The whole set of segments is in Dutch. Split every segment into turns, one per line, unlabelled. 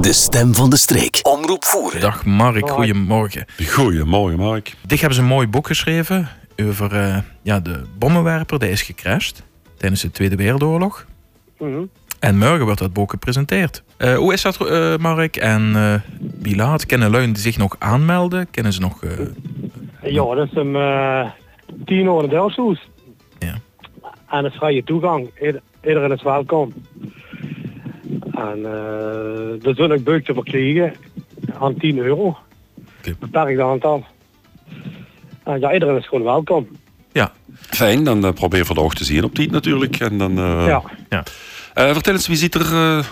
De stem van de streek. Omroep voeren.
Dag Mark, goedemorgen.
Goedemorgen, Mark.
Dit hebben ze een mooi boek geschreven over uh, ja, de bommenwerper die is gecrashed tijdens de Tweede Wereldoorlog.
Mhm.
En morgen wordt dat boek gepresenteerd. Uh, hoe is dat, uh, Mark? En uh, wie laat? Kennen lui zich nog aanmelden? Kennen ze nog...
ja, dat is een tien uur in.
Ja.
En het is vrije toegang. Ieder, iedereen is welkom. En uh, daar zul ik beukte voor krijgen aan 10 euro.
Okay.
Beperkt aantal. En ja, iedereen is gewoon welkom.
Ja.
Fijn, dan uh, probeer we de oog te zien op die natuurlijk. En dan, uh,
ja.
ja.
vertel eens, wie ziet er...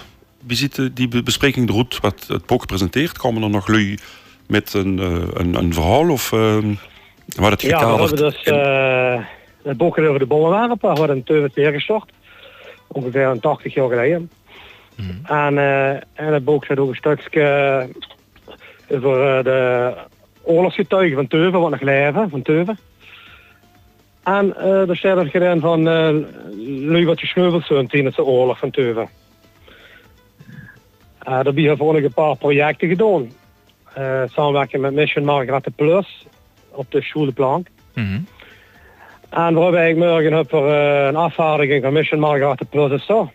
wie ziet die bespreking eruit, wat het boek presenteert? Komen er nog lui met een, een, een verhaal of wat het
Ja, we hebben dus het boek over de bollenwerper, wordt in 20 gestart. Ongeveer een 80 jaar geleden.
Mm.
En, uh, en het boek zit ook een stukje over uh, de oorlogsgetuigen van Teuven, wat nog leven van Teuven. En uh, er staat er gedaan van uh, lui wat gesneuveld zijn tijdens de oorlog van Teuven. Uh, daar hebben we een paar projecten gedaan. Uh, samenwerken met Mission Margarethe Plus op de Schuleplank.
Mm.
En we hebben eigenlijk morgen heb uh, een afvaardiging van Mission Margarethe Plus is zo.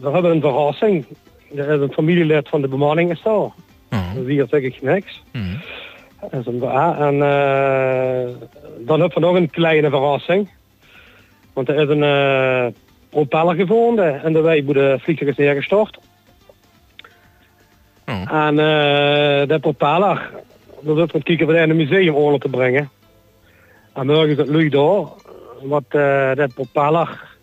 We hebben een verrassing. Er is een familielid van de bemanning is daar. Wie zeg ik niks.
Mm.
Dat is een, ja, en uh, dan hebben we nog een kleine verrassing. Want er is een uh, propeller gevonden en de wijk de vliegtuig is neergestort.
Oh.
En uh, de propeller, dat ik kijken wat in een museum onder te brengen. En morgen is het leuk daar, wat uh, de propeller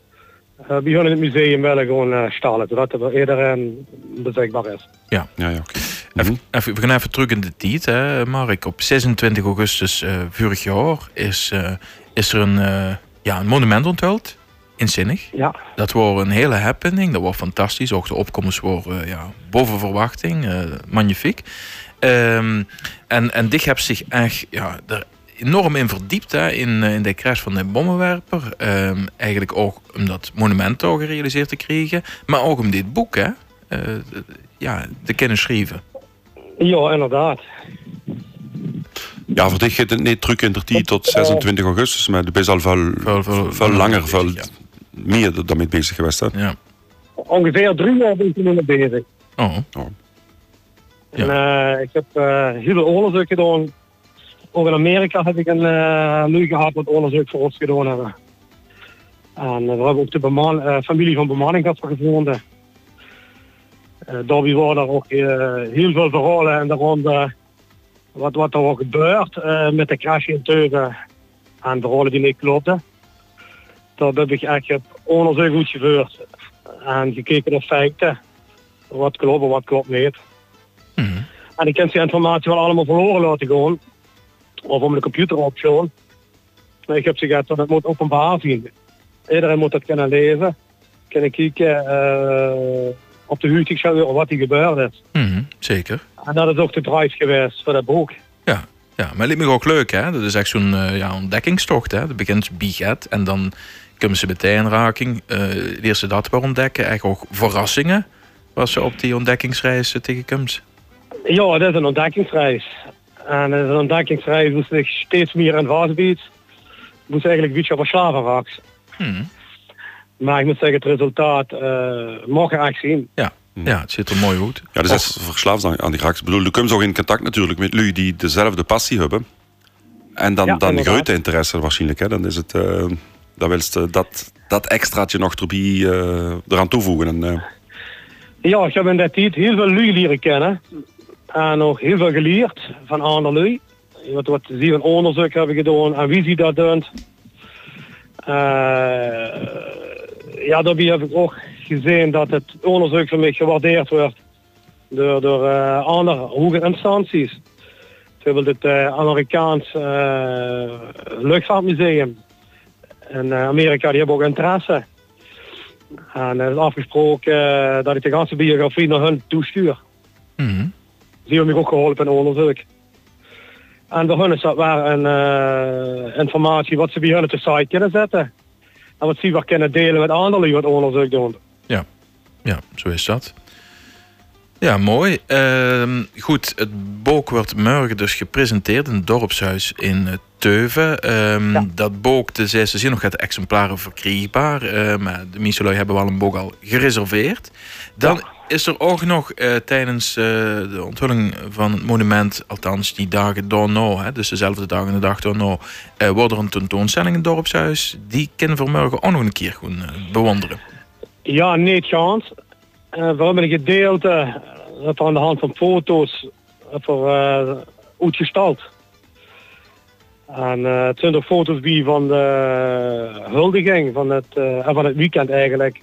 bij hun in het museum willen gewoon uh, stalen, zodat het iedereen beschikbaar is.
Ja,
ja, ja oké.
Even, even, we gaan even terug in de tijd, hè, Mark. Op 26 augustus uh, vorig jaar is, uh, is er een, uh, ja, een monument onthuld in Zinnig.
Ja.
Dat was een hele happening, dat was fantastisch. Ook de opkomst was ja, boven verwachting, magnifiek. Um, en, en dit heeft zich echt ja, er enorm in verdiept hè, in, in de crash van de bommenwerper. Um, eigenlijk ook om dat monument al gerealiseerd te krijgen, maar ook om dit boek hè, ja, te kunnen schrijven.
Ja, inderdaad.
Ja, voor dich gaat het niet terug in de tijd tot 26 augustus, maar je bent al veel,
veel, veel,
veel langer, veel
ja.
meer daarmee bezig geweest. Hè?
Ja.
Ongeveer drie jaar ben ik er mee bezig.
Oh.
oh.
En, uh, ik heb uh, heel veel onderzoek gedaan. Ook in Amerika heb ik een uh, nu gehad wat onderzoek voor ons gedaan hebben. En we hebben ook de beman familie van bemanning gehad gevonden. Uh, daarbij waren er ook heel veel verhalen en daaronder wat, wat er ook gebeurt met de crash in Teuven en verhalen die niet klopten. Daar heb ik echt onderzoek uitgevoerd en gekeken naar feiten. Wat klopt en wat klopt niet.
Mm -hmm.
En ik kan die informatie wel allemaal verloren laten gaan. Of om de computer opslaan. Maar ik heb ze gezegd dat het moet openbaar zien. Iedereen moet dat kunnen lezen. Kunnen kijken op de huurtingsschouwer wat er gebeurd is.
Mm -hmm, zeker.
En dat is ook de drive geweest voor dat boek.
Ja, ja maar het lijkt me ook leuk, hè? Dat is echt zo'n uh, ja, ontdekkingstocht, hè? Dat begint biget en dan kunnen ze meteen in raking. Uh, eerste dat we ontdekken, echt ook verrassingen. Was ze op die ontdekkingsreis tegenkomt?
Ja, dat is een ontdekkingsreis. En dat is een ontdekkingsreis die zich steeds meer aan vastbiedt. Moest eigenlijk een beetje verslaven raakt.
Hmm.
Maar ik moet zeggen, het resultaat uh, mag je echt zien.
Ja. ja, het ziet er mooi uit.
Ja, dus is verslaafd aan, aan die graag. Ik bedoel, je komt ook in contact natuurlijk met lui die dezelfde passie hebben. En dan,
Ja,
dan grote interesse waarschijnlijk. Hè. Dan is het... eh dan wilst je dat, dat extraatje nog erbij eh, eraan toevoegen. En, eh,
Ja, ik heb in dat tijd heel veel lui leren kennen. En ook heel veel geleerd van andere lui. Wat, wat ze een onderzoek hebben gedaan en wie ze dat doen. Eh, ja, daarbij heb ik ook gezien dat het onderzoek van mij gewaardeerd wordt door, door eh, andere hoge instanties. Bijvoorbeeld het eh, Amerikaans luchtvaartmuseum in Amerika, die hebben ook interesse. En er is afgesproken dat ik de ganse biografie naar hun toestuur. Die hebben mij ook geholpen in onderzoek. En bij hun is dat waar een eh, informatie wat ze bij hun op de site kunnen zetten. En wat ze weer kunnen delen met anderen die wat onderzoek doen.
Ja, zo is dat. Ja, mooi. Ehm, goed, het boek wordt morgen dus gepresenteerd in het dorpshuis in eh, Teuven. Ehm,
Ja.
Dat boek, de zesde zin nog gaat exemplaren verkrijgbaar. Maar de Micheloi hebben wel een boek al gereserveerd. Dan
Ja.
Is er ook nog eh, tijdens eh, de onthulling van het monument, althans die dagen daarna, hè, dus dezelfde dag en de dag daarna, eh wordt er een tentoonstelling in het dorpshuis. Die kunnen we morgen ook nog een keer eh, bewonderen.
Ja, niet chance. We hebben een gedeelte aan de hand van foto's voor uitgestald. En uh, het zijn er foto's bij van de huldiging van het, uh, van het weekend eigenlijk.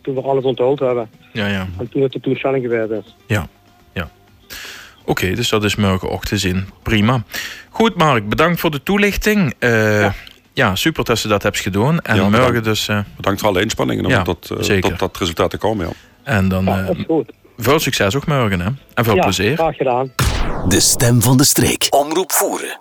Toen we alles onthuld hebben.
Ja, ja.
En toen het de toestelling geweest is.
Ja, ja. Oké, dus dat is morgenochtend te zien. Prima. Goed, Mark, bedankt voor de toelichting. Uh, ja. ja. super dat ze dat hebt gedaan. En
Ja,
morgen
bedankt.
dus... Uh,
Bedankt voor alle inspanningen om
Ja,
dat, uh,
zeker.
dat, dat resultaat te komen. Ja.
en dan uh, veel succes ook morgen, hè. En veel
Ja,
plezier.
graag gedaan.
De stem van de streek. Omroep voeren.